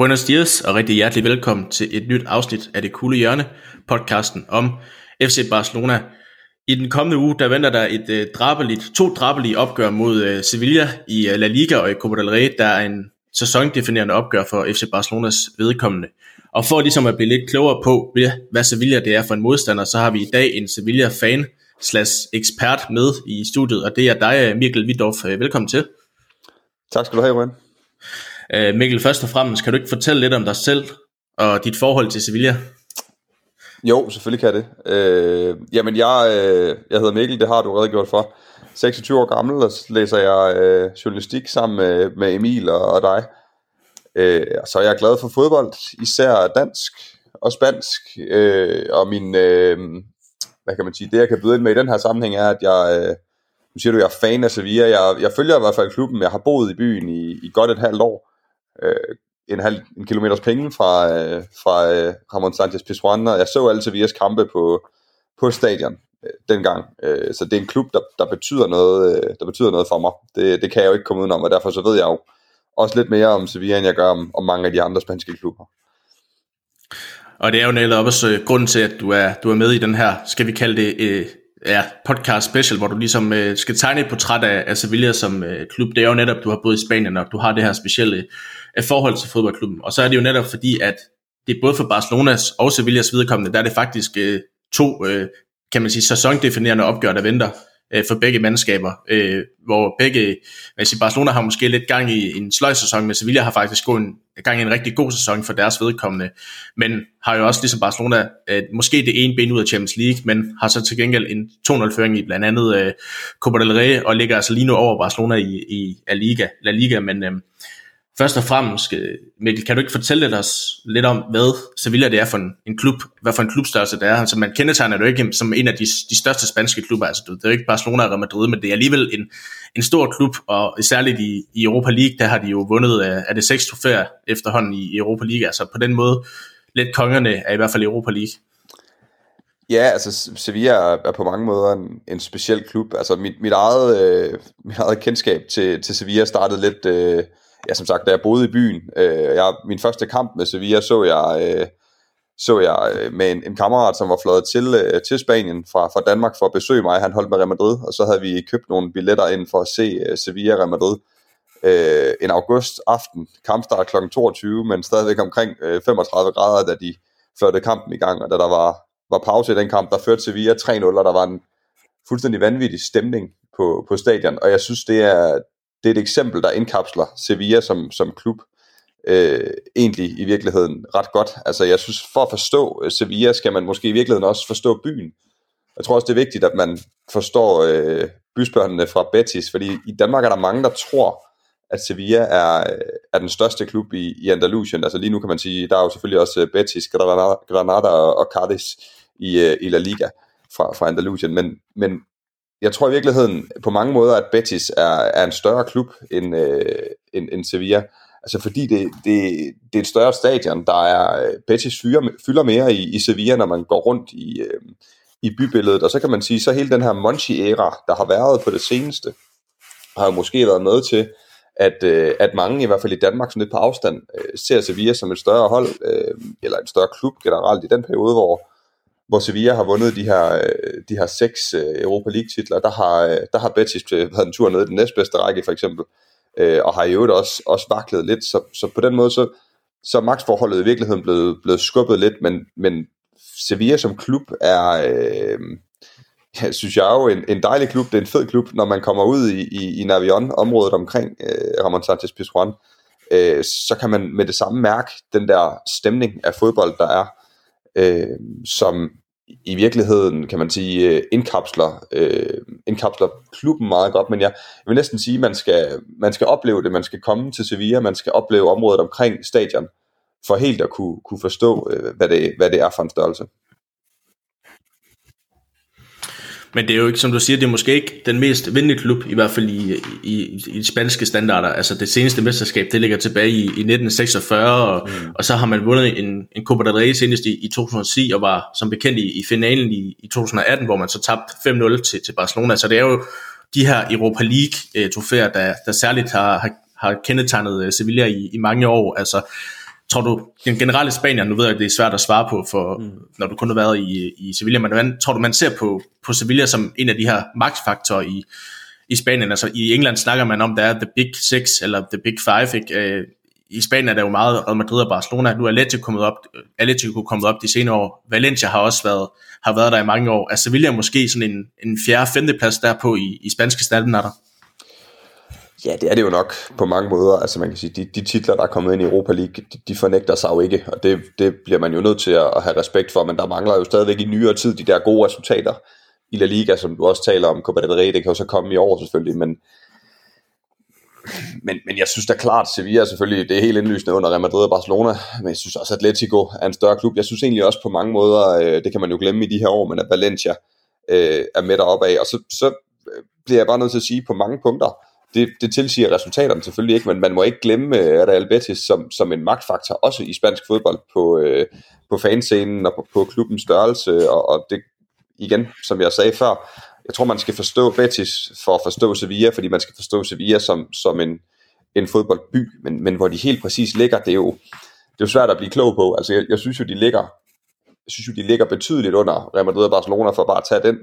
Buenos dias og rigtig hjertelig velkommen til et nyt afsnit af Det Kulde Hjørne, podcasten om FC Barcelona. I den kommende uge, der venter der et øh, uh, drabeligt, to drabelige opgør mod uh, Sevilla i uh, La Liga og i Copa del Rey, der er en sæsondefinerende opgør for FC Barcelonas vedkommende. Og for ligesom at blive lidt klogere på, hvad Sevilla det er for en modstander, så har vi i dag en Sevilla-fan slash ekspert med i studiet, og det er dig, Mikkel Vidorf. Velkommen til. Tak skal du have, Røn. Øh, Mikkel, først og fremmest, kan du ikke fortælle lidt om dig selv og dit forhold til Sevilla? Jo, selvfølgelig kan jeg det. Øh, jamen, jeg, øh, jeg hedder Mikkel, det har du redegjort for. 26 år gammel, og læser jeg øh, journalistik sammen med, med Emil og, og dig. Øh, så er jeg glad for fodbold, især dansk og spansk. Øh, og min, øh, hvad kan man sige, det jeg kan byde ind med i den her sammenhæng er, at jeg, øh, nu siger du, jeg er fan af Sevilla. Jeg, jeg følger i hvert fald klubben. Jeg har boet i byen i, i godt et halvt år. Øh, en halv en kilometers penge fra, øh, fra øh, Ramon Sanchez Pizjuan, og jeg så alle Sevillas kampe på, på stadion øh, dengang. Øh, så det er en klub, der, der, betyder noget, øh, der betyder noget for mig. Det, det kan jeg jo ikke komme udenom, og derfor så ved jeg jo også lidt mere om Sevilla, end jeg gør om, om mange af de andre spanske klubber. Og det er jo netop også øh, grunden til, at du er, du er med i den her, skal vi kalde det, øh, ja, podcast special, hvor du ligesom øh, skal tegne et portræt af, af Sevilla som øh, klub. Det er jo netop, du har boet i Spanien, og du har det her specielle øh, forhold til fodboldklubben. Og så er det jo netop fordi, at det er både for Barcelonas og Sevillas vedkommende, der er det faktisk øh, to, øh, kan man sige, sæsondefinerende opgør, der venter øh, for begge mandskaber, øh, hvor begge, man siger, Barcelona har måske lidt gang i en sløjsæson, men Sevilla har faktisk gået en, gang i en rigtig god sæson for deres vedkommende, men har jo også ligesom Barcelona øh, måske det ene ben ud af Champions League, men har så til gengæld en 2-0-føring i blandt andet øh, Copa del Rey, og ligger altså lige nu over Barcelona i, i La Liga, La Liga men øh, Først og fremmest, øh, Mikkel, kan du ikke fortælle os lidt om, hvad Sevilla det er for en, en klub, hvad for en klubstørrelse det er? Altså man kendetegner det jo ikke som en af de, de største spanske klubber, altså det er jo ikke Barcelona og Real Madrid, men det er alligevel en, en stor klub, og særligt i, i Europa League, der har de jo vundet af, øh, af det seks trofæer efterhånden i Europa League, altså på den måde lidt kongerne er i hvert fald Europa League. Ja, altså Sevilla er på mange måder en, en speciel klub. Altså mit, mit, eget, øh, mit eget kendskab til, til Sevilla startede lidt... Øh, ja, som sagt, da jeg boede i byen, øh, jeg, min første kamp med Sevilla så jeg, øh, så jeg øh, med en, en kammerat, som var fløjet til, øh, til Spanien fra, fra Danmark for at besøge mig. Han holdt med Real Madrid, og så havde vi købt nogle billetter ind for at se øh, Sevilla Real Madrid øh, en august aften. Kampstart kl. 22, men stadigvæk omkring øh, 35 grader, da de fløjtede kampen i gang, og da der var, var pause i den kamp, der førte Sevilla 3-0, og der var en fuldstændig vanvittig stemning på, på stadion, og jeg synes, det er, det er et eksempel, der indkapsler Sevilla som, som klub øh, egentlig i virkeligheden ret godt. Altså jeg synes, for at forstå øh, Sevilla, skal man måske i virkeligheden også forstå byen. Jeg tror også, det er vigtigt, at man forstår øh, bysbørnene fra Betis, fordi i Danmark er der mange, der tror, at Sevilla er, øh, er den største klub i, i Andalusien. Altså lige nu kan man sige, der er jo selvfølgelig også øh, Betis, Granada, Granada og Cadiz i, i La Liga fra, fra Andalusien, men, men jeg tror i virkeligheden på mange måder, at Betis er, er en større klub end, øh, end, end Sevilla. Altså fordi det, det, det er et større stadion, der er, øh, Betis fylder, fylder mere i, i Sevilla, når man går rundt i, øh, i bybilledet. Og så kan man sige, så hele den her Monchi-æra, der har været på det seneste, har jo måske været med til, at, øh, at mange, i hvert fald i Danmark, sådan lidt på afstand, øh, ser Sevilla som et større hold, øh, eller en større klub generelt i den periode, hvor, hvor Sevilla har vundet de her, øh, de her seks øh, Europa League titler, der har, øh, der har Betis været en tur ned i den næstbedste række for eksempel, og har i øvrigt også, også vaklet lidt, så, så på den måde så, så er magtforholdet i virkeligheden blevet, blevet skubbet lidt, men, men Sevilla som klub er, øh, jeg synes jeg er jo en, en dejlig klub, det er en fed klub, når man kommer ud i, i, i Navion, området omkring øh, Ramon Sanchez Pizjuan, øh, så kan man med det samme mærke den der stemning af fodbold, der er, øh, som i virkeligheden, kan man sige, øh, indkapsler, øh, indkapsler klubben meget godt, men jeg, jeg vil næsten sige, at man skal, man skal opleve det, man skal komme til Sevilla, man skal opleve området omkring stadion, for helt at kunne, kunne forstå, øh, hvad, det, hvad det er for en størrelse. Men det er jo ikke, som du siger, det er måske ikke den mest vindende klub, i hvert fald i, i, i de spanske standarder. Altså det seneste mesterskab, det ligger tilbage i, i 1946, og, mm. og så har man vundet en, en Copa del Rey senest i, i 2010, og var som bekendt i, i finalen i, i 2018, hvor man så tabte 5-0 til, til Barcelona. Så det er jo de her Europa League-trofæer, der, der særligt har, har, har kendetegnet øh, Sevilla i, i mange år. Altså tror du, den generelle Spanien, nu ved jeg, at det er svært at svare på, for, mm. når du kun har været i, i Sevilla, men hvordan tror du, man ser på, på Sevilla som en af de her magtfaktorer i, i Spanien? Altså i England snakker man om, der er The Big Six, eller The Big Five, ikke? Øh, i Spanien er der jo meget Real Madrid og Barcelona. Nu er Atletico kommet op, Atletico kommet op de senere år. Valencia har også været, har været der i mange år. Er Sevilla måske sådan en, en fjerde, femte plads derpå i, i spanske standarder? Ja, det er det jo nok på mange måder. Altså man kan sige, de, de titler, der er kommet ind i Europa League, de, de fornægter sig jo ikke, og det, det bliver man jo nødt til at have respekt for, men der mangler jo stadigvæk i nyere tid de der gode resultater i La Liga, som du også taler om, Copa del Rey, det kan jo så komme i år selvfølgelig, men, men, men jeg synes da klart, Sevilla selvfølgelig, det er helt indlysende under Real Madrid og Barcelona, men jeg synes også, at Atletico er en større klub. Jeg synes egentlig også på mange måder, øh, det kan man jo glemme i de her år, men at Valencia øh, er med deroppe af, og så, så øh, bliver jeg bare nødt til at sige på mange punkter, det, det tilsiger resultaterne selvfølgelig ikke, men man må ikke glemme uh, Real Betis som, som en magtfaktor, også i spansk fodbold, på, uh, på fanscenen og på, på klubbens størrelse, og, og det igen, som jeg sagde før, jeg tror, man skal forstå Betis for at forstå Sevilla, fordi man skal forstå Sevilla som, som en, en fodboldby, men, men hvor de helt præcis ligger, det er jo, det er jo svært at blive klog på. Altså, jeg, jeg synes jo, de ligger jeg synes jo, de ligger betydeligt under Real Madrid og Barcelona for at bare at tage den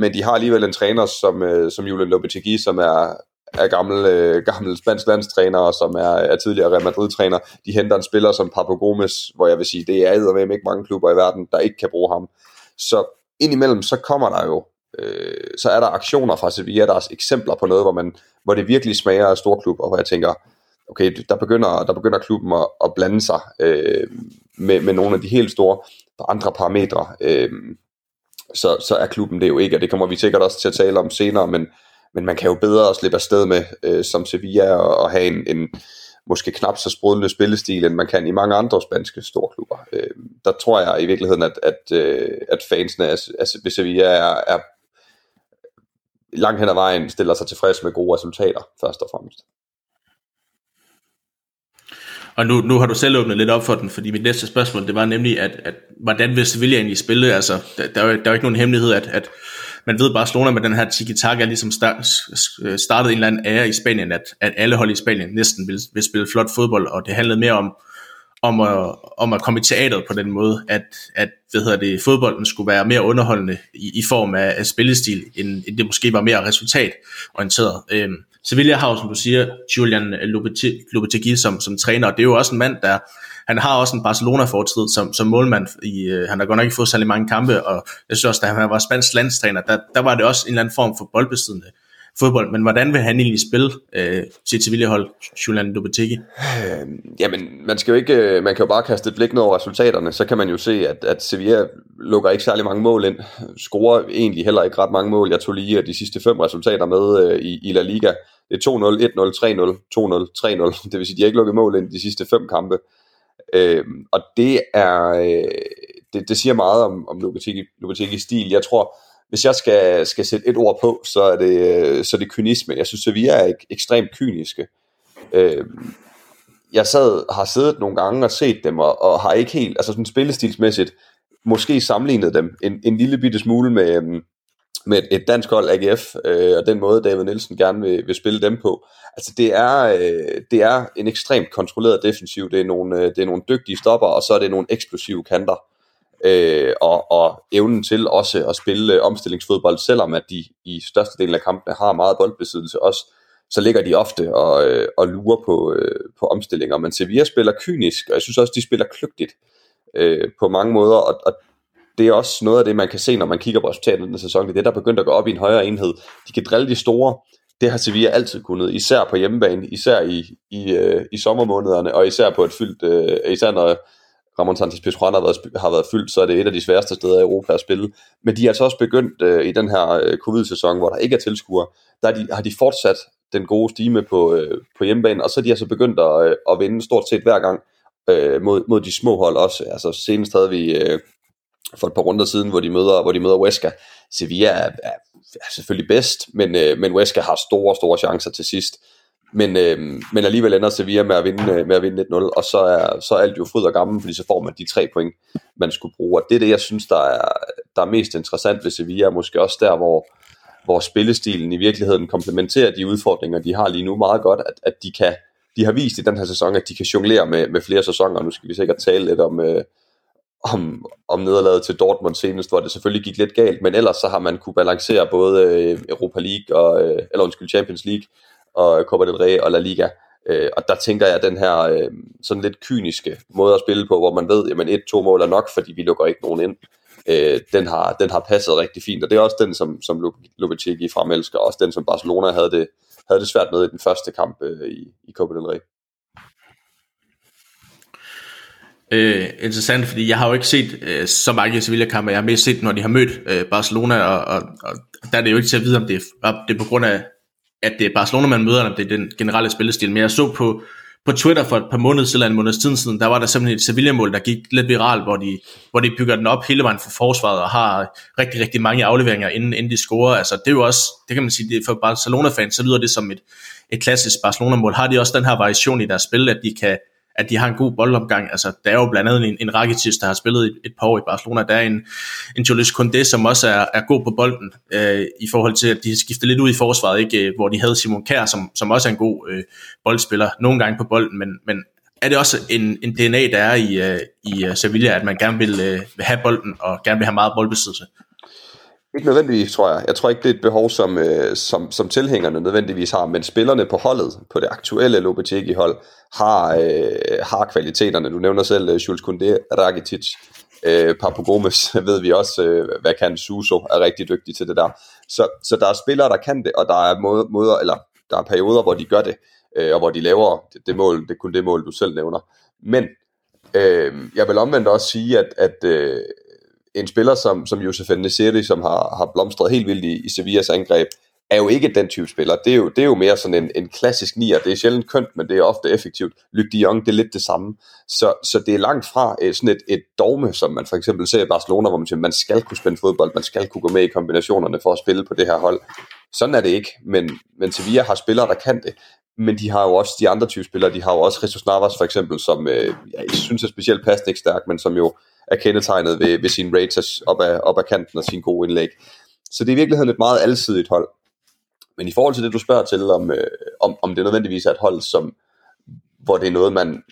men de har alligevel en træner som, øh, som Julian Lopetegui, som er, er gammel, øh, gammel spansk landstræner, og som er, er tidligere Real Madrid-træner. De henter en spiller som Papo Gomes, hvor jeg vil sige, det er med ikke mange klubber i verden, der ikke kan bruge ham. Så indimellem, så kommer der jo, øh, så er der aktioner fra Sevilla, der er eksempler på noget, hvor, man, hvor det virkelig smager af storklub, og hvor jeg tænker, okay, der begynder, der begynder klubben at, at blande sig øh, med, med nogle af de helt store andre parametre. Øh, så, så er klubben det jo ikke, og det kommer vi sikkert også til at tale om senere, men, men man kan jo bedre slippe afsted med øh, som Sevilla og, og have en, en måske knap så sprudlende spillestil, end man kan i mange andre spanske storklubber. Øh, der tror jeg i virkeligheden, at, at, øh, at fansene af, af Sevilla er, er langt hen ad vejen stiller sig tilfreds med gode resultater, først og fremmest. Og nu, nu har du selv åbnet lidt op for den, fordi mit næste spørgsmål, det var nemlig, at, at hvordan vil Sevilla egentlig spille? Altså, der, der, er jo, der er jo ikke nogen hemmelighed, at, at man ved, Barcelona med den her tiki-taka ligesom start, startede en eller anden ære i Spanien, at, at alle hold i Spanien næsten vil, vil spille flot fodbold, og det handlede mere om, om at, om at komme i teateret på den måde, at, at hvad hedder det, fodbolden skulle være mere underholdende i, i form af, af spillestil, end, end det måske var mere resultatorienteret. Øhm, Sevilla har jo, som du siger, Julian Lopetegui som, som træner, og det er jo også en mand, der han har også en Barcelona-fortid som, som målmand. I, øh, han har godt nok ikke fået særlig mange kampe, og jeg synes også, da han var spansk landstræner, der, der var det også en eller anden form for boldbesiddende fodbold. Men hvordan vil han egentlig spille øh, sit Sevilla-hold, Julian Lopetegi? Øh, jamen, man, skal jo ikke, øh, man kan jo bare kaste et blik ned over resultaterne, så kan man jo se, at, at Sevilla lukker ikke særlig mange mål ind, scorer egentlig heller ikke ret mange mål. Jeg tog lige øh, de sidste fem resultater med øh, i, i La Liga. Det er 2-0, 1-0, 3-0, 2-0, 3-0. Det vil sige, at de har ikke lukket mål ind de sidste fem kampe. Øh, og det er øh, det, det siger meget om, om Lopetegui, Lopetegis stil. Jeg tror, hvis jeg skal, skal sætte et ord på, så er det, så er det kynisme. Jeg synes, at vi er ek, ekstremt kyniske. Øh, jeg sad, har siddet nogle gange og set dem, og, og har ikke helt, altså sådan spillestilsmæssigt, måske sammenlignet dem en, en lille bitte smule med, øhm, med et dansk hold AGF, øh, og den måde David Nielsen gerne vil, vil spille dem på. Altså det er, øh, det er en ekstremt kontrolleret defensiv, det er, nogle, øh, det er nogle dygtige stopper, og så er det nogle eksplosive kanter. Øh, og, og evnen til også at spille omstillingsfodbold, selvom at de i størstedelen af kampene har meget boldbesiddelse også, så ligger de ofte og, øh, og lurer på, øh, på omstillinger. Men Sevilla spiller kynisk, og jeg synes også, de spiller kløgtigt øh, på mange måder, og, og det er også noget af det, man kan se, når man kigger på resultatet den sæson. Det er det, der begynder at gå op i en højere enhed. De kan drille de store. Det har Sevilla altid kunnet, især på hjemmebane, især i, i, øh, i sommermånederne, og især på et fyldt, øh, især når Ramon Santos Pizjuan har været, har været fyldt, så er det et af de sværeste steder i Europa at spille. Men de er altså også begyndt øh, i den her øh, covid-sæson, hvor der ikke er tilskuere, der de, har de fortsat den gode stime på, øh, på hjemmebane, og så er de altså begyndt at, øh, at vinde stort set hver gang øh, mod, mod de små hold også. Altså senest havde vi øh, for et par runder siden, hvor de møder, hvor de møder Huesca. Sevilla er, er, er selvfølgelig bedst, men, øh, men Huesca har store, store chancer til sidst. Men, øh, men alligevel ender Sevilla med at vinde, øh, med at vinde 1-0, og så er, så er alt jo fryd og gammel, fordi så får man de tre point, man skulle bruge. Og det er det, jeg synes, der er, der er mest interessant ved Sevilla, måske også der, hvor, hvor spillestilen i virkeligheden komplementerer de udfordringer, de har lige nu meget godt, at, at de kan de har vist i den her sæson, at de kan jonglere med, med flere sæsoner. Nu skal vi sikkert tale lidt om, øh, om, om nederlaget til Dortmund senest, hvor det selvfølgelig gik lidt galt, men ellers så har man kunne balancere både øh, Europa League, og, øh, eller undskyld, Champions League, og Copa del Rey og La Liga. Øh, og der tænker jeg, at den her øh, sådan lidt kyniske måde at spille på, hvor man ved, at et-to mål er nok, fordi vi lukker ikke nogen ind, øh, den, har, den har passet rigtig fint. Og det er også den, som, som Lopetegi fremelsker, og også den, som Barcelona havde det, havde det svært med i den første kamp øh, i, i Copa del Rey. øh, interessant, fordi jeg har jo ikke set øh, så mange Sevilla-kampe. Jeg har mest set, når de har mødt øh, Barcelona, og, og, og der er det jo ikke til at vide, om det er, om det er på grund af, at det er Barcelona, man møder, eller om det er den generelle spillestil. Men jeg så på, på Twitter for et par måneder siden, en måneds tid siden, der var der simpelthen et Sevilla-mål, der gik lidt viralt, hvor de, hvor de bygger den op hele vejen for forsvaret, og har rigtig, rigtig mange afleveringer, inden, inden de scorer. Altså, det er jo også, det kan man sige, det for Barcelona-fans, så lyder det som et, et klassisk Barcelona-mål. Har de også den her variation i deres spil, at de kan, at de har en god boldomgang. Altså, der er jo blandt andet en, en Rakitic, der har spillet et, et par år i Barcelona. Der er en, en Julius Koundé, som også er, er god på bolden, øh, i forhold til, at de skifter lidt ud i forsvaret, ikke? Øh, hvor de havde Simon Kjær, som, som også er en god øh, boldspiller, nogle gange på bolden, men, men er det også en, en DNA, der er i, øh, i øh, Sevilla, at man gerne vil, øh, vil have bolden, og gerne vil have meget boldbesiddelse? Ikke nødvendigvis, tror jeg. Jeg tror ikke, det er et behov, som, øh, som, som tilhængerne nødvendigvis har, men spillerne på holdet, på det aktuelle Lopetegi-hold, har, øh, har kvaliteterne. Du nævner selv øh, Jules Koundé, Rakitic, øh, Papu Gomes, ved vi også, øh, hvad kan Suso, er rigtig dygtig til det der. Så, så der er spillere, der kan det, og der er måder, måder eller der er perioder, hvor de gør det, øh, og hvor de laver det, det mål, det er kun det mål, du selv nævner. Men øh, jeg vil omvendt også sige, at, at øh, en spiller som, som Josef Nesiri, som har, har blomstret helt vildt i, i Sevillas angreb, er jo ikke den type spiller. Det er jo, det er jo mere sådan en, en klassisk nier. Det er sjældent kønt, men det er ofte effektivt. Luc de Jong, det er lidt det samme. Så, så det er langt fra et, sådan et, et dogme, som man for eksempel ser i Barcelona, hvor man siger, man skal kunne spille fodbold, man skal kunne gå med i kombinationerne for at spille på det her hold. Sådan er det ikke, men, men Sevilla har spillere, der kan det. Men de har jo også de andre type spillere, de har jo også Jesus Navas for eksempel, som øh, jeg synes er specielt passende stærk, men som jo er kendetegnet ved, ved sine rates op ad, op ad kanten og sine gode indlæg. Så det er i virkeligheden et meget alsidigt hold. Men i forhold til det, du spørger til, om, øh, om, om det nødvendigvis er et hold, som, hvor det er noget, man,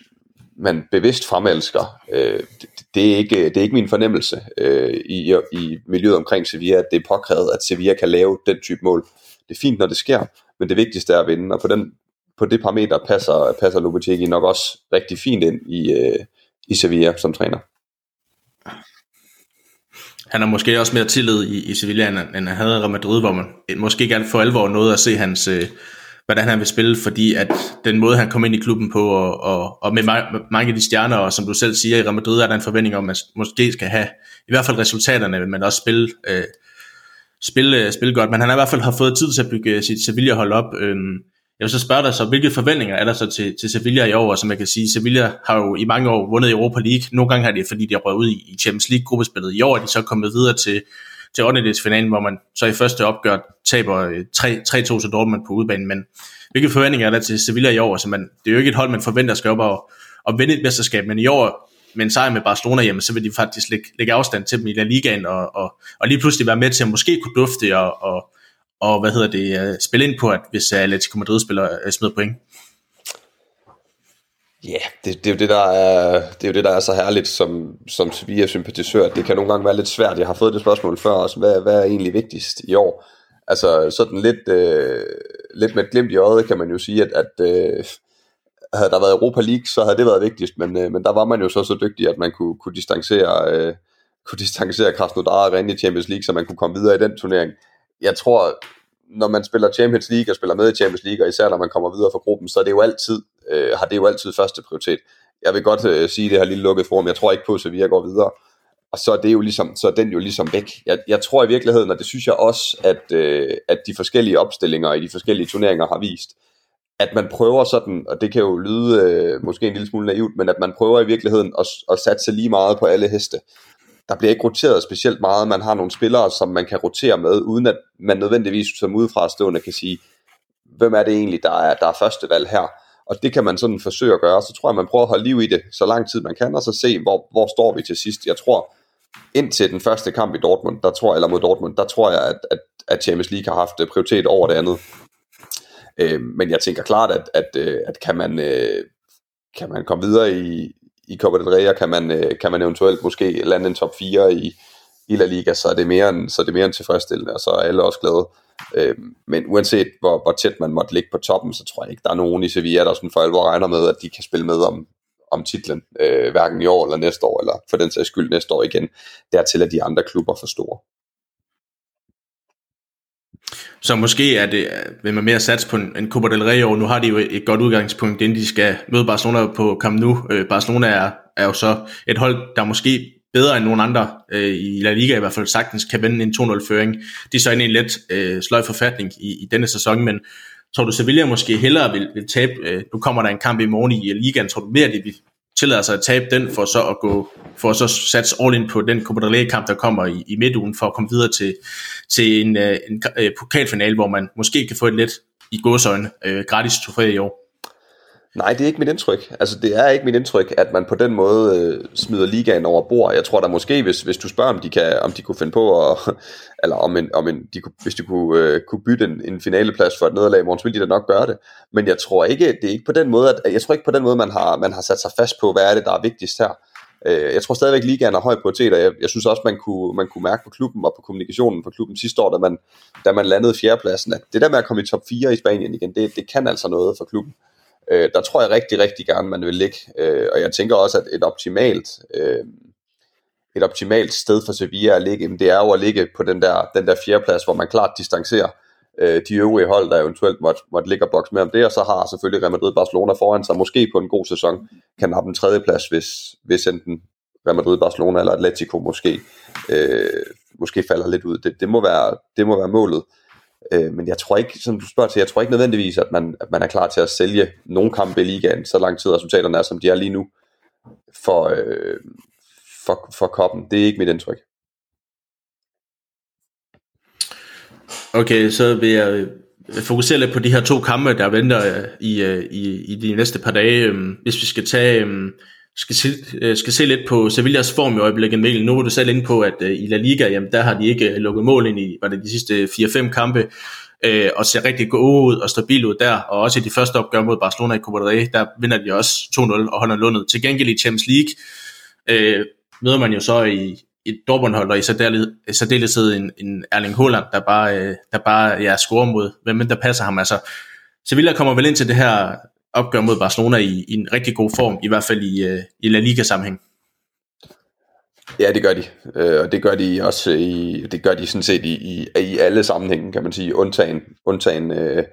man bevidst fremelsker, øh, det, det, er ikke, det er ikke min fornemmelse øh, i, i miljøet omkring Sevilla, at det er påkrævet, at Sevilla kan lave den type mål. Det er fint, når det sker, men det vigtigste er at vinde, og på, den, på det parameter passer, passer Lopetegi nok også rigtig fint ind i, øh, i Sevilla som træner han har måske også mere tillid i, i Sevilla, end, end han havde i Real Madrid, hvor man måske ikke for alvor noget at se hans, øh, hvordan han vil spille, fordi at den måde, han kom ind i klubben på, og, og, og med mange af de stjerner, og som du selv siger, i Real Madrid er der en forventning om, at man måske skal have i hvert fald resultaterne, men også spille, øh, spille, øh, spille godt. Men han har i hvert fald har fået tid til at bygge sit Sevilla-hold op. Øh, jeg vil så spørge dig så, hvilke forventninger er der så til, til Sevilla i år? Altså, Som jeg kan sige, Sevilla har jo i mange år vundet Europa League. Nogle gange har det, fordi de har røget ud i Champions League-gruppespillet. I år er de så kommet videre til, til 8. finalen, hvor man så i første opgør taber øh, 3-2 til Dortmund på udbanen. Men hvilke forventninger er der til Sevilla i år? Altså man, det er jo ikke et hold, man forventer skal op og, og vinde et mesterskab, men i år med en sejr med Barcelona hjemme, så vil de faktisk lægge, lægge afstand til dem i La Ligaen, og, og, og lige pludselig være med til at måske kunne dufte og, og, og hvad hedder det, øh, spille ind på, at hvis Atletico Madrid spiller øh, smider point? Ja, yeah, det, det, er jo det, der er, det er jo det, der er så herligt som, som Sevilla-sympatisør. Det kan nogle gange være lidt svært. Jeg har fået det spørgsmål før også. Hvad, hvad er egentlig vigtigst i år? Altså sådan lidt, øh, lidt med et glimt i øjet, kan man jo sige, at, at øh, havde der været Europa League, så havde det været vigtigst, men, øh, men der var man jo så så dygtig, at man kunne, kunne distancere, øh, kunne distancere Krasnodar og rende i Champions League, så man kunne komme videre i den turnering jeg tror, når man spiller Champions League og spiller med i Champions League, og især når man kommer videre fra gruppen, så er det jo altid, øh, har det jo altid første prioritet. Jeg vil godt øh, sige det her lille lukket forum, jeg tror ikke på, at Sevilla går videre. Og så er, det jo ligesom, så er den jo ligesom væk. Jeg, jeg tror i virkeligheden, og det synes jeg også, at, øh, at de forskellige opstillinger i de forskellige turneringer har vist, at man prøver sådan, og det kan jo lyde øh, måske en lille smule naivt, men at man prøver i virkeligheden at, at satse lige meget på alle heste der bliver ikke roteret specielt meget. Man har nogle spillere, som man kan rotere med, uden at man nødvendigvis som udefra stående kan sige, hvem er det egentlig, der er, der er første valg her. Og det kan man sådan forsøge at gøre. Så tror jeg, man prøver at holde liv i det, så lang tid man kan, og så se, hvor, hvor står vi til sidst. Jeg tror, indtil den første kamp i Dortmund, der tror, eller mod Dortmund, der tror jeg, at, at, at Champions League har haft øh, prioritet over det andet. Øh, men jeg tænker klart, at, at, øh, at kan, man, øh, kan man komme videre i, i Copa del Rey, kan man, øh, kan man eventuelt måske lande en top 4 i, i La Liga, så er det mere end, så er det mere end tilfredsstillende, og så er alle også glade. Øh, men uanset hvor, hvor tæt man måtte ligge på toppen, så tror jeg ikke, der er nogen i Sevilla, der sådan for alvor regner med, at de kan spille med om, om titlen, øh, hverken i år eller næste år, eller for den sags skyld næste år igen. Dertil er de andre klubber for store. Så måske er det, øh, vil man mere satse på en, en Copa del Rey, og nu har de jo et godt udgangspunkt, inden de skal møde Barcelona på Camp Nou. Øh, Barcelona er, er jo så et hold, der måske bedre end nogen andre øh, i La Liga i hvert fald sagtens kan vende en 2-0-føring. De er så inde i en let øh, sløj forfatning i, i denne sæson, men tror du Sevilla måske hellere vil, vil tabe, øh, nu kommer der en kamp i morgen i ligaen, tror du mere, de vil tillader sig at tabe den, for så at gå, for at så satse all in på den Copa del kamp, der kommer i, i midtugen, for at komme videre til, til en, øh, en, en pokalfinale, hvor man måske kan få et lidt i godsøjne øh, gratis trofæ i år. Nej, det er ikke mit indtryk. Altså, det er ikke mit indtryk, at man på den måde øh, smider ligaen over bord. Jeg tror da måske, hvis, hvis du spørger, om de, kan, om de kunne finde på, at, eller om, en, om en, de kunne, hvis de kunne, øh, kunne bytte en, en finaleplads for et nederlag morgen, så ville de da nok gøre det. Men jeg tror ikke, det er ikke på den måde, at, jeg tror ikke på den måde, man har, man har sat sig fast på, hvad er det, der er vigtigst her. Øh, jeg tror stadigvæk, at ligaen har høj prioritet, og jeg, jeg synes også, man kunne, man kunne mærke på klubben og på kommunikationen for klubben sidste år, da man, da man landede fjerdepladsen, at det der med at komme i top 4 i Spanien igen, det, det kan altså noget for klubben. Øh, Øh, der tror jeg rigtig, rigtig gerne, man vil ligge. Øh, og jeg tænker også, at et optimalt, øh, et optimalt sted for Sevilla at ligge, det er jo at ligge på den der, den der fjerdeplads, hvor man klart distancerer øh, de øvrige hold, der eventuelt måtte, måtte ligge og bokse med om det, og så har selvfølgelig Real Madrid Barcelona foran sig, måske på en god sæson, kan nappe en tredje plads, hvis, hvis enten Real Madrid Barcelona eller Atletico måske, øh, måske falder lidt ud. Det, det, må være, det må være målet. Øh, Øh, men jeg tror ikke, som du spørger til, jeg tror ikke nødvendigvis, at man, at man er klar til at sælge nogle kampe i ligaen, så lang tid resultaterne er, som de er lige nu, for, øh, for, for koppen. Det er ikke mit indtryk. Okay, så vil jeg øh, fokusere lidt på de her to kampe, der venter øh, i, øh, i, i de næste par dage. Øhm, hvis vi skal tage øhm, skal se, øh, skal se lidt på Sevillas form i øjeblikket, Mikkel. Nu var du selv inde på, at øh, i La Liga, jamen, der har de ikke øh, lukket mål ind i var det de sidste 4-5 kampe, uh, og ser rigtig gode ud og stabil ud der, og også i de første opgør mod Barcelona i Copa del Rey, der vinder de også 2-0 og holder lundet. Til gengæld i Champions League øh, møder man jo så i et Dortmund-hold, og i særdeleshed en, en Erling Haaland, der bare, øh, der bare ja, scorer mod, hvem der passer ham. Altså, Sevilla kommer vel ind til det her opgør mod Barcelona i, i en rigtig god form, i hvert fald i, øh, i La Liga-sammenhæng. Ja, det gør de. Uh, og det gør de også i, det gør de sådan set i, i, i alle sammenhænge, kan man sige, undtagen, undtagen uh,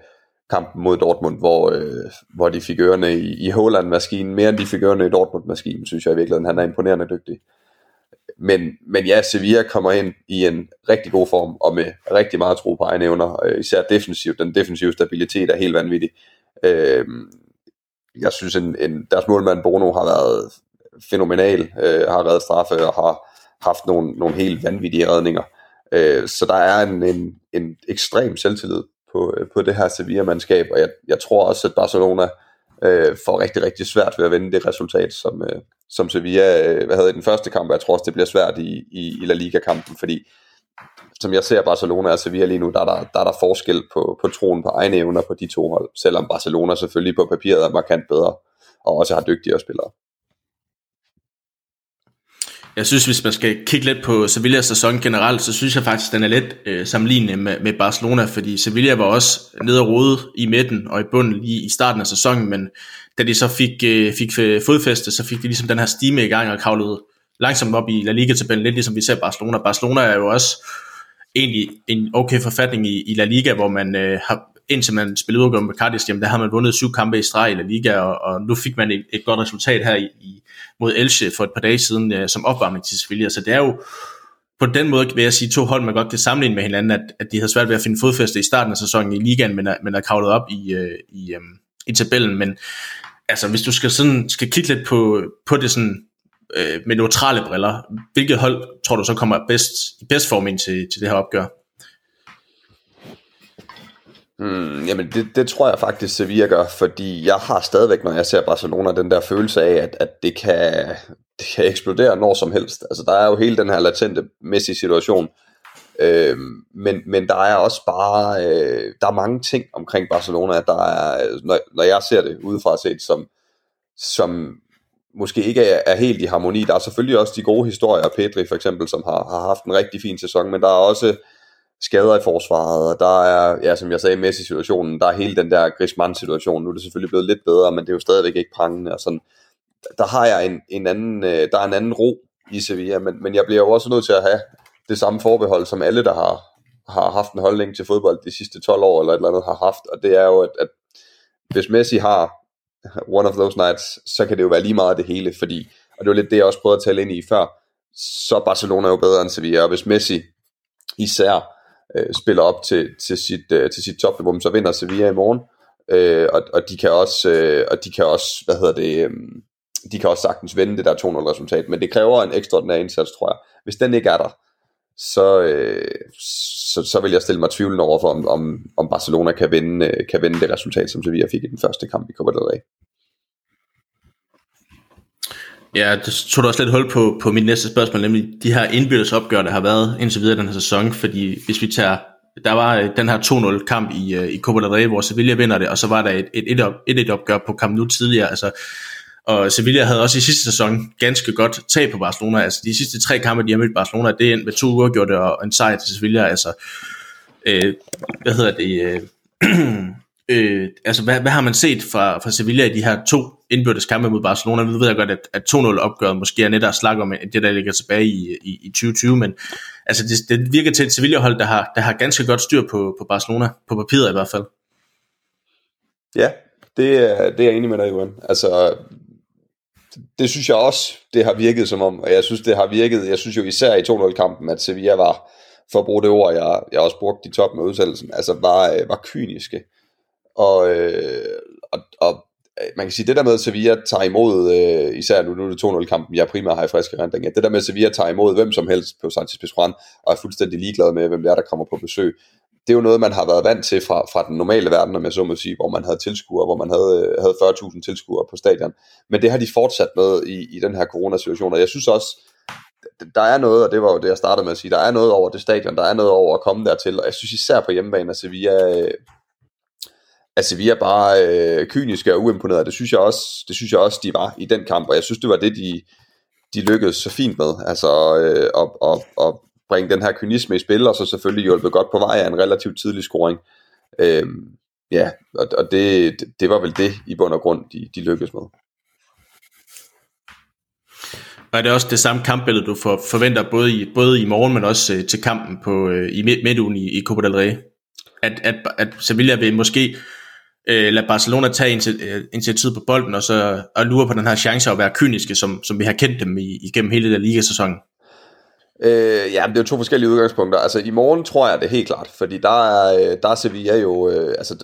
kampen mod Dortmund, hvor, uh, hvor de fik ørerne i, i Holland-maskinen, mere end de fik ørerne i Dortmund-maskinen, synes jeg i virkeligheden. Han er imponerende dygtig. Men, men ja, Sevilla kommer ind i en rigtig god form, og med rigtig meget tro på egne evner, især defensivt. Den defensive stabilitet er helt vanvittig. Øh, jeg synes, en, en, deres målmand Bono har været fænomenal, øh, har reddet straffe og har haft nogle, nogle helt vanvittige redninger. Øh, så der er en, en, en ekstrem selvtillid på, øh, på det her Sevilla-mandskab, og jeg, jeg tror også, at Barcelona øh, får rigtig, rigtig svært ved at vende det resultat, som, øh, som Sevilla øh, hvad havde i den første kamp, og jeg tror også, det bliver svært i, i, i La Liga-kampen, fordi som jeg ser Barcelona altså og Sevilla lige nu, der er der, der, er der forskel på, på troen på egne evner på de to hold, selvom Barcelona selvfølgelig på papiret er markant bedre, og også har dygtigere spillere. Jeg synes, hvis man skal kigge lidt på Sevillas sæson generelt, så synes jeg faktisk, at den er lidt øh, sammenlignende med, med Barcelona, fordi Sevilla var også nede og rode i midten og i bunden lige i starten af sæsonen, men da de så fik, øh, fik fodfæste, så fik de ligesom den her stime i gang og kravlede langsomt op i La Liga-tabellen, lidt ligesom vi ser Barcelona. Barcelona er jo også egentlig en okay forfatning i, i La Liga, hvor man øh, har, indtil man spillede udgående med Cardiff, jamen der har man vundet syv kampe i streg i La Liga, og, og nu fik man et, et godt resultat her i, i, mod Elche for et par dage siden øh, som opvarmning til Sevilla, så det er jo på den måde vil jeg sige to hold, man godt kan sammenligne med hinanden, at, at de havde svært ved at finde fodfæste i starten af sæsonen i ligaen, men er, men er kravlet op i, øh, i, øh, i tabellen, men altså hvis du skal, sådan, skal kigge lidt på, på det sådan øh, med neutrale briller, hvilket hold tror du så kommer bedst, i bedst form ind til, til det her opgør? Hmm, jamen det, det tror jeg faktisk Sevilla gør, fordi jeg har stadigvæk, når jeg ser Barcelona, den der følelse af, at, at det, kan, det kan eksplodere når som helst. Altså der er jo hele den her latente Messi-situation, Øh, men, men der er også bare, øh, der er mange ting omkring Barcelona, der er, når, når jeg ser det udefra set, som, som måske ikke er, er helt i harmoni. Der er selvfølgelig også de gode historier, Pedri for eksempel, som har, har haft en rigtig fin sæson, men der er også skader i forsvaret, og der er, ja, som jeg sagde, Messi-situationen, der er hele den der Griezmann-situation, nu er det selvfølgelig blevet lidt bedre, men det er jo stadigvæk ikke prangende, og sådan, der har jeg en, en anden, øh, der er en anden ro i Sevilla, men, men jeg bliver jo også nødt til at have det samme forbehold, som alle, der har, har haft en holdning til fodbold de sidste 12 år, eller et eller andet har haft, og det er jo, at, at hvis Messi har one of those nights, så kan det jo være lige meget det hele, fordi, og det var lidt det, jeg også prøvede at tale ind i før, så Barcelona er jo bedre end Sevilla, og hvis Messi især øh, spiller op til, til sit, øh, til sit topniveau, så vinder Sevilla i morgen, øh, og, og de kan også, øh, og de kan også, hvad hedder det, øh, de kan også sagtens vende det der 2-0 resultat, men det kræver en ekstraordinær indsats, tror jeg. Hvis den ikke er der, så, øh, så, så vil jeg stille mig tvivlen over for, om, om, om Barcelona kan vinde, øh, kan vinde det resultat, som Sevilla fik i den første kamp i Copa del Rey. Ja, det tog du også lidt hul på, på mit næste spørgsmål, nemlig de her indbyrdes opgør, der har været indtil videre den her sæson, fordi hvis vi tager, der var øh, den her 2-0 kamp i, øh, i Copa del Rey, hvor Sevilla vinder det, og så var der et 1-1 opgør på kamp nu tidligere, altså og Sevilla havde også i sidste sæson ganske godt tag på Barcelona. Altså de sidste tre kampe, de har mødt Barcelona, det er en med to uger gjort og en sejr til Sevilla. Altså, øh, hvad hedder det? Øh, øh, altså, hvad, hvad har man set fra, fra Sevilla i de her to indbyrdes kampe mod Barcelona? Nu ved jeg godt, at, at 2-0 opgøret måske er netop slag om det, der ligger tilbage i, i, i 2020, men altså, det, det virker til et Sevilla-hold, der har, der har ganske godt styr på, på Barcelona, på papiret i hvert fald. Ja, det er, det er jeg enig med dig, Johan. Altså, det synes jeg også, det har virket som om, og jeg synes, det har virket, jeg synes jo især i 2-0-kampen, at Sevilla var, for at bruge det ord, jeg, jeg også brugte i top med udsendelsen, altså var, øh, var kyniske. Og, øh, og, og Øh, man kan sige, det der med, at Sevilla tager imod, øh, især nu, nu er det 2-0-kampen, jeg primært har i friske rendring, det der med, at Sevilla tager imod hvem som helst på Sanchez Pizjuan, og er fuldstændig ligeglad med, hvem det er, der kommer på besøg, det er jo noget, man har været vant til fra, fra den normale verden, om jeg så må sige, hvor man havde tilskuere, hvor man havde, øh, havde 40.000 tilskuere på stadion. Men det har de fortsat med i, i den her coronasituation, og jeg synes også, der er noget, og det var jo det, jeg startede med at sige, der er noget over det stadion, der er noget over at komme dertil, og jeg synes især på hjemmebane, at Sevilla, øh, Altså, at Sevilla bare øh, kyniske og uimponerede, det synes, jeg også, det synes jeg også, de var i den kamp, og jeg synes, det var det, de, de lykkedes så fint med, altså øh, at, at, at bringe den her kynisme i spil, og så selvfølgelig hjulpet godt på vej af en relativt tidlig scoring. Øh, ja, og, og det, det var vel det i bund og grund, de, de lykkedes med. Og er det også det samme kampbillede, du for, forventer både i, både i morgen, men også øh, til kampen på, øh, i midtugen i, i Copa del Rey? At, at, at Sevilla vil måske øh, lade Barcelona tage øh, initiativet initiativ på bolden, og så og lure på den her chance at være kyniske, som, som vi har kendt dem i, igennem hele den ligasæson? Øh, ja, det er jo to forskellige udgangspunkter. Altså i morgen tror jeg det helt klart, fordi der er, øh, der er Sevilla jo, øh, altså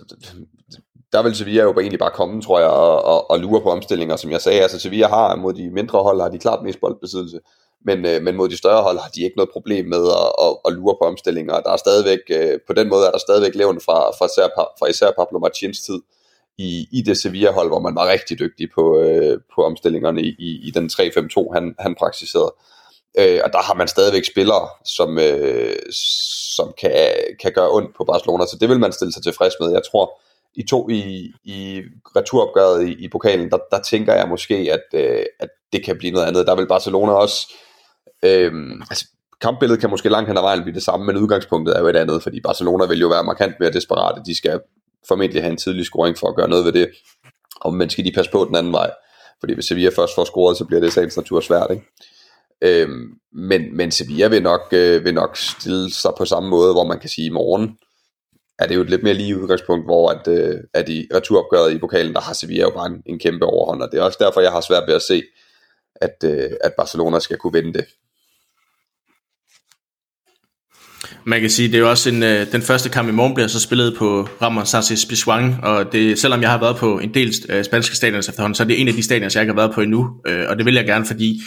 der vil Sevilla jo egentlig bare komme, tror jeg, og, og, og lure på omstillinger, som jeg sagde. Altså Sevilla har mod de mindre hold, har de klart mest boldbesiddelse, men, øh, men mod de større hold har de ikke noget problem med at, at, at lure på omstillinger. Der er stadigvæk, øh, på den måde er der stadigvæk levende fra, fra, især, fra især Pablo Martins tid i, i det Sevilla-hold, hvor man var rigtig dygtig på, øh, på omstillingerne i, i, i den 3-5-2, han, han praktiserede. Øh, og der har man stadigvæk spillere, som, øh, som kan, kan gøre ondt på Barcelona, så det vil man stille sig tilfreds med. Jeg tror, i to i, i returopgøret i, i pokalen, der, der tænker jeg måske, at, øh, at det kan blive noget andet. Der vil Barcelona også... Øh, Øhm, altså, kampbilledet kan måske langt hen ad vejen blive det samme, men udgangspunktet er jo et andet, fordi Barcelona vil jo være markant mere desperate. De skal formentlig have en tidlig scoring for at gøre noget ved det. Og men skal de passe på den anden vej? Fordi hvis Sevilla først får scoret, så bliver det i sagens natur svært, ikke? Øhm, men, men Sevilla vil nok, øh, vil nok stille sig på samme måde, hvor man kan sige, i morgen er det jo et lidt mere lige udgangspunkt, hvor at, øh, at i returopgøret i pokalen, der har Sevilla jo bare en, en kæmpe overhånd, og det er også derfor, jeg har svært ved at se, at, øh, at Barcelona skal kunne vinde det. Man kan sige, det er jo også en, øh, den første kamp i morgen bliver så spillet på Ramon Sanchez Pizjuan, og det, selvom jeg har været på en del øh, spanske stadioner efterhånden, så er det en af de stadioner, jeg ikke har været på endnu, øh, og det vil jeg gerne, fordi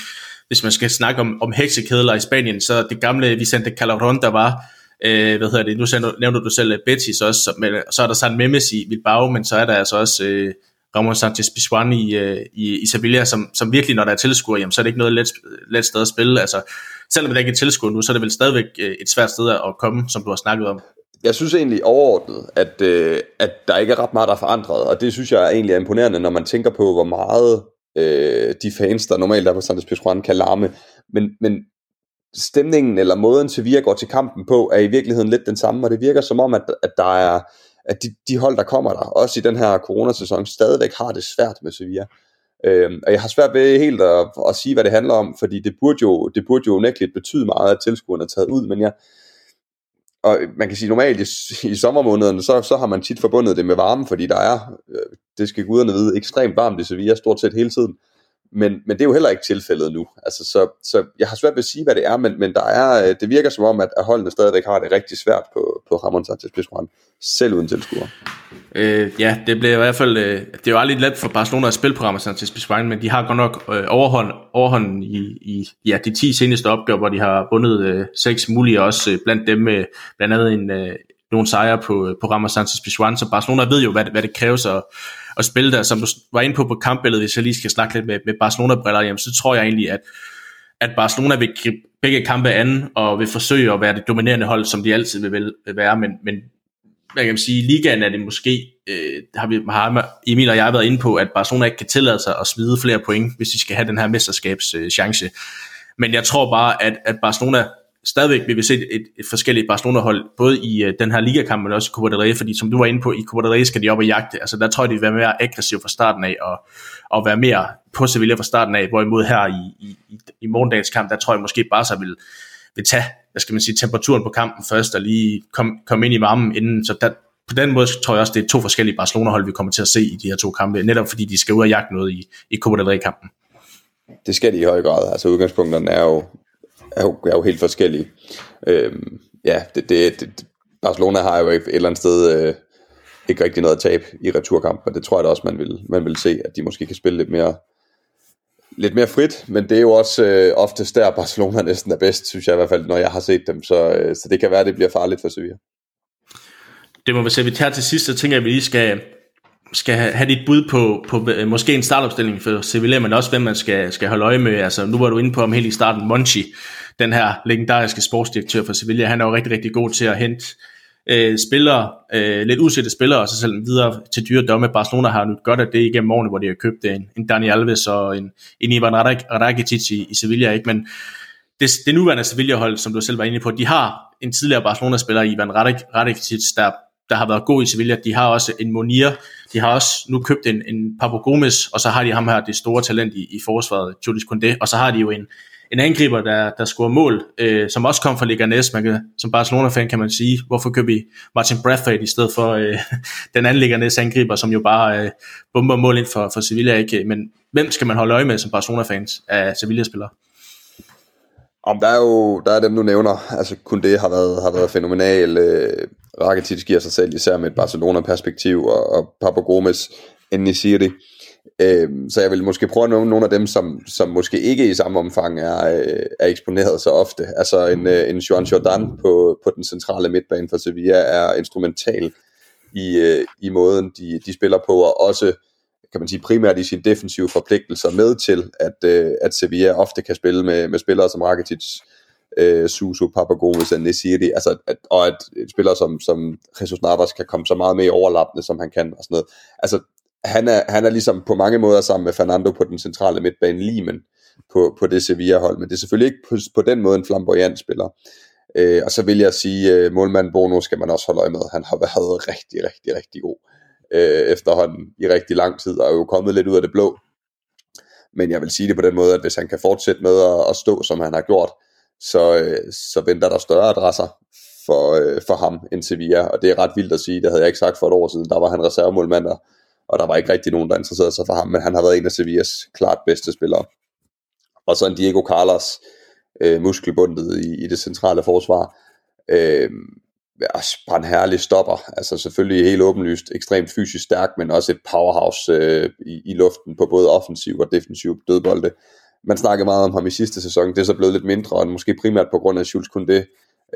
hvis man skal snakke om, om heksekedler i Spanien, så det gamle Vicente Calderon, der var, øh, hvad hedder det, nu nævner du selv øh, Betis også, så, men, så er der San Memes i Bilbao, men så er der altså også øh, Ramon Sanchez Pizjuan i, øh, i, i Sevilla, som, som virkelig, når der er tilskuer, jamen, så er det ikke noget let, let sted at spille. Altså, selvom der ikke er tilskud nu, så er det vel stadigvæk øh, et svært sted at komme, som du har snakket om. Jeg synes egentlig overordnet, at, øh, at der ikke er ret meget, der er forandret, og det synes jeg egentlig er imponerende, når man tænker på, hvor meget øh, de fans, der normalt er på Santos Pizjuan, kan larme. Men, men stemningen eller måden Sevilla går til kampen på, er i virkeligheden lidt den samme, og det virker som om, at, at der er at de, de hold, der kommer der, også i den her coronasæson, stadigvæk har det svært med Sevilla. Øh, og jeg har svært ved helt at, at sige, hvad det handler om, fordi det burde jo, det burde jo unægteligt betyde meget, at tilskuerne er taget ud, men jeg, og man kan sige normalt i, i sommermånederne, så, så har man tit forbundet det med varme, fordi der er, øh, det skal guderne vide, ekstremt varmt i Sevilla stort set hele tiden. Men, men det er jo heller ikke tilfældet nu. Altså, så, så jeg har svært ved at sige, hvad det er, men, men der er, øh, det virker som om, at, at holdene stadigvæk har det rigtig svært på, på Ramon Sanchez Pizjuan, selv uden tilskuer. Øh, ja, det bliver i hvert fald, øh, det er jo aldrig let for Barcelona at spille på Ramon Sanchez Pizjuan, men de har godt nok øh, overhånd, overhånd i, i ja, de 10 seneste opgør, hvor de har vundet øh, seks mulige, også øh, blandt dem med blandt andet en, øh, nogle sejre på, øh, på Ramos Sanchez Pichuan, så Barcelona ved jo, hvad, hvad det kræves at, at spille der. Som du var inde på på kampbilledet, hvis jeg lige skal snakke lidt med, med Barcelona-briller, jamen, så tror jeg egentlig, at, at Barcelona vil gribe begge kampe an, og vil forsøge at være det dominerende hold, som de altid vil, vil være, men, men hvad kan man sige, i ligaen er det måske, øh, har, vi, har Emil og jeg været inde på, at Barcelona ikke kan tillade sig at smide flere point, hvis de skal have den her mesterskabschance. Øh, men jeg tror bare, at, at Barcelona stadigvæk vil vi se et, et forskelligt Barcelona-hold, både i uh, den her ligakamp, men også i Copa del Rey, fordi som du var inde på, i Copa del Rey skal de op og jagte, altså der tror jeg, de vil være mere aggressive fra starten af, og, og være mere på Sevilla fra starten af, hvorimod her i, i, i, i morgendagens kamp, der tror jeg måske bare så vil, vil tage, hvad skal man sige, temperaturen på kampen først, og lige komme kom ind i varmen inden, så der, på den måde tror jeg også, det er to forskellige Barcelona-hold, vi kommer til at se i de her to kampe, netop fordi de skal ud og jagte noget i, i Copa del Rey-kampen. Det skal de i høj grad. Altså udgangspunkterne er jo er jo, er jo helt forskellige. Øhm, ja, det, det, det, Barcelona har jo et eller andet sted øh, ikke rigtig noget at tabe i returkamp, og det tror jeg da også, man vil, man vil se, at de måske kan spille lidt mere, lidt mere frit, men det er jo også øh, oftest der, Barcelona næsten er bedst, synes jeg i hvert fald, når jeg har set dem, så, øh, så det kan være, at det bliver farligt for Sevilla. Det må vi se, vi tager til sidst, så tænker jeg, at vi lige skal, skal have dit bud på, på øh, måske en startopstilling for Sevilla, men også hvem man skal, skal holde øje med. Altså, nu var du inde på om helt i starten, Monchi, den her legendariske sportsdirektør for Sevilla, han er jo rigtig, rigtig god til at hente øh, spillere, øh, lidt usætte spillere, og så selv videre til dyre domme. Barcelona har nyt godt af det igennem årene, hvor de har købt øh, en, en Dani Alves og en, en Ivan Rakitic i, i Sevilla, ikke? men det, det nuværende Sevilla-hold, som du selv var inde på, de har en tidligere Barcelona-spiller, Ivan Rakitic, der, der har været god i Sevilla. De har også en Monier, de har også nu købt en, en Papo Gomes, og så har de ham her, det store talent i, i forsvaret, Julius Koundé, og så har de jo en, en angriber, der, der scorer mål, øh, som også kom fra Leganes. Man kan, som Barcelona-fan kan man sige, hvorfor køber vi Martin Brathwaite i stedet for øh, den anden Leganes angriber, som jo bare øh, bomber mål ind for, for Sevilla. Ikke? Men hvem skal man holde øje med som Barcelona-fans af Sevilla-spillere? Om der er jo der er dem, du nævner. Altså, kun det har været, har været fænomenal. Øh, Rakitic giver sig selv især med et Barcelona-perspektiv, og, og Papo Gomes, det. Øh, så jeg vil måske prøve at nævne nogle af dem, som, som måske ikke i samme omfang er, øh, er eksponeret så ofte. Altså en, øh, en Joan Jordan på, på den centrale midtbane for Sevilla er instrumental i, øh, i måden, de, de spiller på, og også kan man sige, primært i sine defensive forpligtelser med til, at, øh, at Sevilla ofte kan spille med, med spillere som Rakitic, øh, Suso, Papagomes og Nesiri, altså, at, og at spillere som, som Jesus Navas kan komme så meget med i overlappende, som han kan, og sådan noget. Altså, han er, han er ligesom på mange måder sammen med Fernando på den centrale midtbane limen på, på det Sevilla-hold, men det er selvfølgelig ikke på, på den måde en flamboyant spiller. Øh, og så vil jeg sige, øh, målmand Bono skal man også holde øje med. Han har været rigtig, rigtig, rigtig god øh, efterhånden i rigtig lang tid, og er jo kommet lidt ud af det blå. Men jeg vil sige det på den måde, at hvis han kan fortsætte med at, at stå, som han har gjort, så, øh, så venter der større adresser for, øh, for ham end Sevilla, og det er ret vildt at sige, det havde jeg ikke sagt for et år siden, der var han reservemålmand, og og der var ikke rigtig nogen, der interesserede sig for ham, men han har været en af Sevillas klart bedste spillere. Og så en Diego Carlos, øh, muskelbundet i, i det centrale forsvar. Øh, brandherlig stopper, altså selvfølgelig helt åbenlyst ekstremt fysisk stærk, men også et powerhouse øh, i, i luften på både offensiv og defensiv dødbolde. Man snakkede meget om ham i sidste sæson, det er så blevet lidt mindre, og måske primært på grund af Schultz det,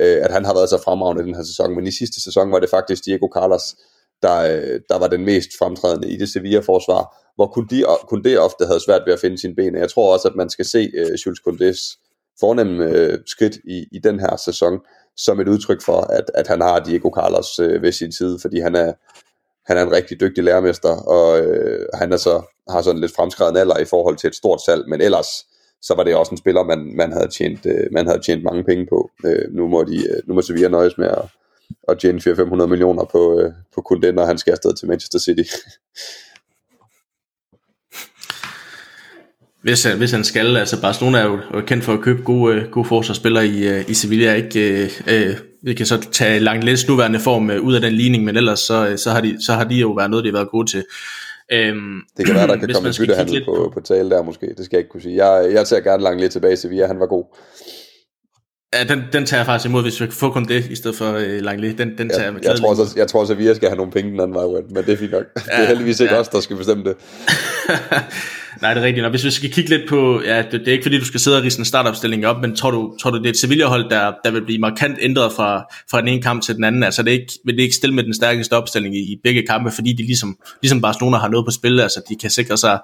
øh, at han har været så fremragende i den her sæson, men i sidste sæson var det faktisk Diego Carlos, der, øh, der var den mest fremtrædende i det Sevilla-forsvar, hvor Koundé, ofte havde svært ved at finde sine ben. Jeg tror også, at man skal se øh, uh, Jules Koundés fornemme øh, skridt i, i den her sæson, som et udtryk for, at, at han har Diego Carlos øh, ved sin side, fordi han er, han er en rigtig dygtig lærermester, og øh, han er så, har sådan lidt fremskreden alder i forhold til et stort salg, men ellers så var det også en spiller, man, man, havde, tjent, øh, man havde tjent mange penge på. Øh, nu, må de, øh, nu må Sevilla nøjes med at, at tjene 400-500 millioner på, øh, på kun den, når han skal afsted til Manchester City. Hvis, hvis han skal, altså Barcelona er jo kendt for at købe gode, øh, gode forsvarsspillere i, øh, i Sevilla, ikke? Øh, øh øh, vi kan så tage langt lidt nuværende form ud af den ligning, men ellers så, så, har de, så har de jo været noget, de har været gode til. Øhm, det kan være, der kan komme en byttehandel på, på, på tale der måske, det skal jeg ikke kunne sige. Jeg, jeg tager gerne langt lidt tilbage til Sevilla, han var god. Ja, den, den tager jeg faktisk imod, hvis vi kan få kun det, i stedet for øh, Langley. Den, den tager ja, jeg, jeg, tror også, jeg tror også, at vi skal have nogle penge den anden vej men det er fint nok. Ja, det er heldigvis ikke ja. os, der skal bestemme det. Nej, det er rigtigt. Og hvis vi skal kigge lidt på, ja, det, det er ikke fordi, du skal sidde og rise en startopstilling op, men tror du, tror du det er et Sevilla-hold, der, der vil blive markant ændret fra, fra den ene kamp til den anden? Altså, det er ikke, vil det ikke stille med den stærkeste opstilling i, i begge kampe, fordi de ligesom, ligesom Barcelona har noget på spil, altså de kan sikre sig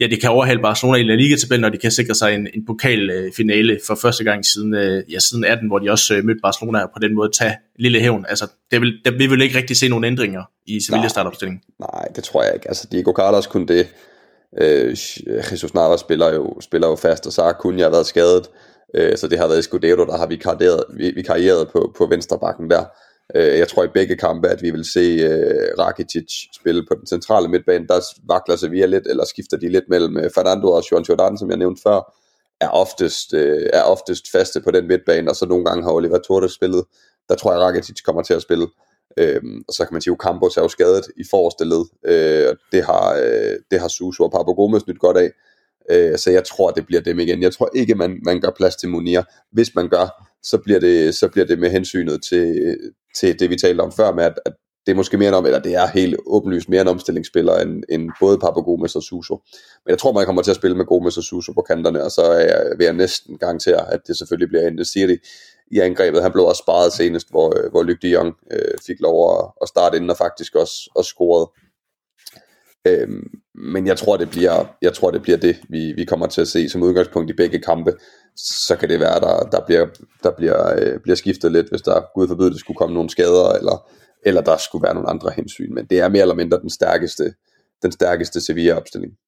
ja, de kan overhale Barcelona i La Liga-tabellen, og de kan sikre sig en, en pokalfinale for første gang siden, øh, ja, siden 18, hvor de også øh, mødte Barcelona og på den måde tage lille hævn. Altså, det vil, der, vi vil ikke rigtig se nogle ændringer i Sevilla startopstillingen. Nej, det tror jeg ikke. Altså, Diego Carlos kunne det. Øh, Jesus Navas spiller jo, spiller jo fast, og så kun jeg har været skadet. Øh, så det har været Scudetto, der har vi vi, vi karrieret på, på venstre bakken der. Øh, jeg tror i begge kampe, at vi vil se øh, Rakitic spille på den centrale midtbane. Der vakler Sevilla lidt, eller skifter de lidt mellem øh, Fernando og Juan Jordan, som jeg nævnte før, er oftest, øh, er oftest faste på den midtbane, og så nogle gange har Oliver Torres spillet. Der tror jeg, Rakitic kommer til at spille. Øhm, og så kan man sige, at Campos er jo skadet i forreste led. Øh, det, har, øh, det har Suso og Papo Gomes nyt godt af. Øh, så jeg tror, det bliver dem igen. Jeg tror ikke, man, man gør plads til Munir. Hvis man gør, så bliver det, så bliver det med hensynet til, til det, vi talte om før, med at, at det er måske mere en om, eller det er helt åbenlyst mere en omstillingsspiller end, end både Papa Gomes og Suso. Men jeg tror, man kommer til at spille med Gomes og Suso på kanterne, og så er jeg, vil jeg næsten garantere, at det selvfølgelig bliver en City i angrebet. Han blev også sparet senest, hvor, øh, hvor Luc de Jong øh, fik lov at, at starte inden og faktisk også, også scorede. Øhm, men jeg tror, det bliver, jeg tror, det bliver det, vi, vi kommer til at se som udgangspunkt i begge kampe. Så kan det være, der, der, bliver, der bliver, øh, bliver skiftet lidt, hvis der, gud forbyde, det skulle komme nogle skader, eller, eller der skulle være nogle andre hensyn. Men det er mere eller mindre den stærkeste, den stærkeste Sevilla-opstilling.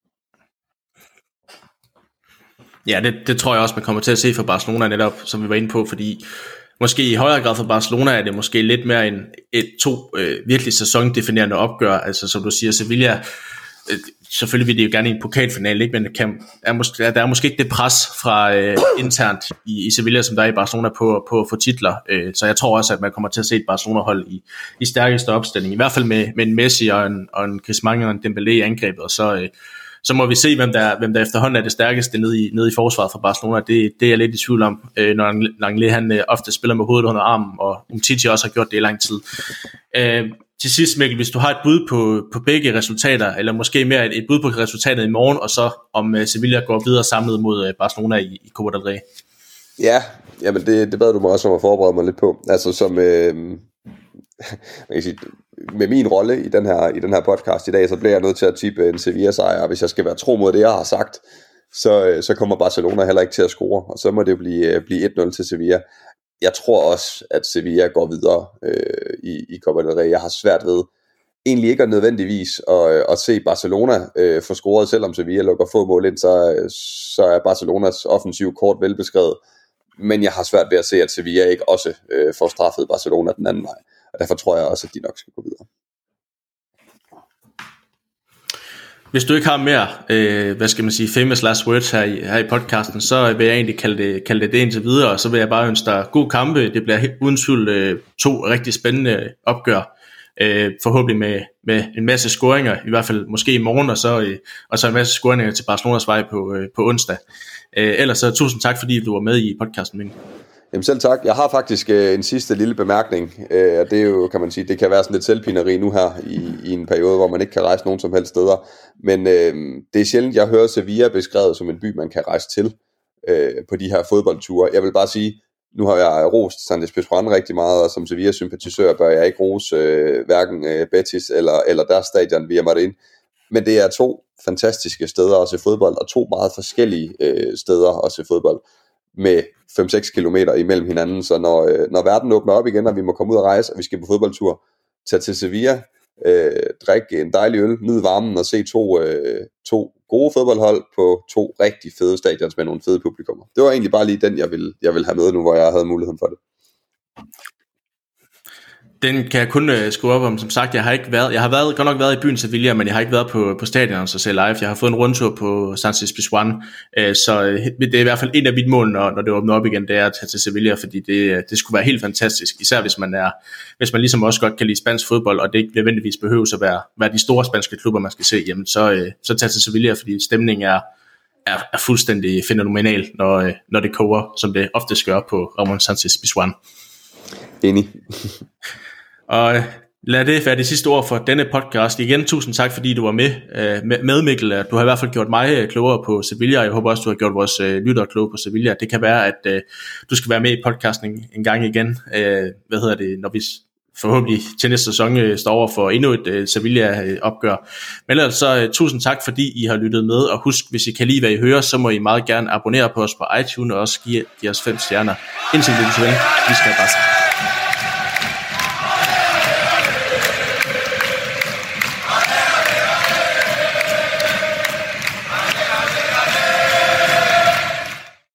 Ja, det, det tror jeg også, man kommer til at se for Barcelona netop, som vi var inde på, fordi måske i højere grad for Barcelona er det måske lidt mere en et, to øh, virkelig sæsondefinerende opgør. Altså som du siger, Sevilla, øh, selvfølgelig vil de jo gerne i en pokalfinale, ikke? men kan, er måske, der er måske ikke det pres fra øh, internt i, i Sevilla, som der er i Barcelona på, på at få titler. Øh, så jeg tror også, at man kommer til at se et Barcelona-hold i, i stærkeste opstilling. I hvert fald med, med en Messi og en, og en Griezmann og en Dembélé i angrebet, og så... Øh, så må vi se, hvem der, hvem der efterhånden er det stærkeste nede i, nede i forsvaret for Barcelona. Det, det er jeg lidt i tvivl om, øh, når Langley han øh, ofte spiller med hovedet under armen, og Umtiti også har gjort det i lang tid. Øh, til sidst, Mikkel, hvis du har et bud på, på begge resultater, eller måske mere et, et bud på resultatet i morgen, og så om øh, Sevilla går videre samlet mod øh, Barcelona i, i Copa del Rey. Ja, jamen det, det bad du mig også om at forberede mig lidt på. Altså som, øh, man kan sige, med min rolle i den, her, i den her podcast i dag, så bliver jeg nødt til at tippe en Sevilla-sejr, hvis jeg skal være tro mod det, jeg har sagt, så, øh, så kommer Barcelona heller ikke til at score, og så må det blive, øh, blive 1-0 til Sevilla. Jeg tror også, at Sevilla går videre øh, i, i Copa del Rey. Jeg har svært ved egentlig ikke nødvendigvis at, øh, at se Barcelona øh, få scoret, selvom Sevilla lukker få mål ind, så, så er Barcelonas offensiv kort velbeskrevet. Men jeg har svært ved at se, at Sevilla ikke også øh, får straffet Barcelona den anden vej. Og derfor tror jeg også, at de nok skal gå videre. Hvis du ikke har mere, øh, hvad skal man sige, famous last words her i, her i podcasten, så vil jeg egentlig kalde det, kalde det det indtil videre, og så vil jeg bare ønske dig god kampe. Det bliver uden tvivl øh, to rigtig spændende opgør, øh, forhåbentlig med, med en masse scoringer, i hvert fald måske i morgen, og så, øh, og så en masse scoringer til Barcelonas vej på, øh, på onsdag. Øh, ellers så tusind tak, fordi du var med i podcasten, Ming. Jamen selv tak. Jeg har faktisk øh, en sidste lille bemærkning, øh, og det er jo, kan man sige, det kan være sådan lidt selvpineri nu her i, i en periode, hvor man ikke kan rejse nogen som helst steder. Men øh, det er sjældent, jeg hører Sevilla beskrevet som en by, man kan rejse til øh, på de her fodboldture. Jeg vil bare sige, nu har jeg rost Sandes Pizjuan rigtig meget, og som Sevilla-sympatisør bør jeg ikke rose øh, hverken øh, Betis eller, eller deres stadion via Marin. Men det er to fantastiske steder at se fodbold, og to meget forskellige øh, steder at se fodbold med 5-6 km imellem hinanden, så når, øh, når verden åbner op igen, og vi må komme ud og rejse, og vi skal på fodboldtur, tage til Sevilla, øh, drikke en dejlig øl, nyde varmen og se to, øh, to gode fodboldhold på to rigtig fede stadions med nogle fede publikummer. Det var egentlig bare lige den, jeg ville, jeg ville have med nu, hvor jeg havde muligheden for det. Den kan jeg kun uh, skrive op om. Som sagt, jeg har ikke været, jeg har været, godt nok været i byen Sevilla, men jeg har ikke været på, på stadion så se live. Jeg har fået en rundtur på San Pizjuan, uh, så uh, det er i hvert fald en af mine mål, når, når det åbner op igen, det er at tage til Sevilla, fordi det, det skulle være helt fantastisk, især hvis man er, hvis man ligesom også godt kan lide spansk fodbold, og det ikke nødvendigvis behøver at være, være de store spanske klubber, man skal se, jamen så, uh, så tage til Sevilla, fordi stemningen er, er, er fuldstændig fænomenal, når, når det koger, som det ofte gør på Ramon Sanchez Pizjuan. Enig. Og lad det være det sidste ord for denne podcast. Igen, tusind tak, fordi du var med, øh, med Mikkel. Du har i hvert fald gjort mig øh, klogere på Sevilla, jeg håber også, du har gjort vores øh, lyttere klogere på Sevilla. Det kan være, at du skal være med i podcasten en gang igen. Hvad hedder det, når vi forhåbentlig til næste sæson står over for endnu et Sevilla-opgør. Men ellers så tusind tak, fordi I har lyttet med, og husk, hvis I kan lide, hvad I hører, så må I meget gerne abonnere på os på iTunes, og også give, give os fem stjerner. Indtil vi vi skal bare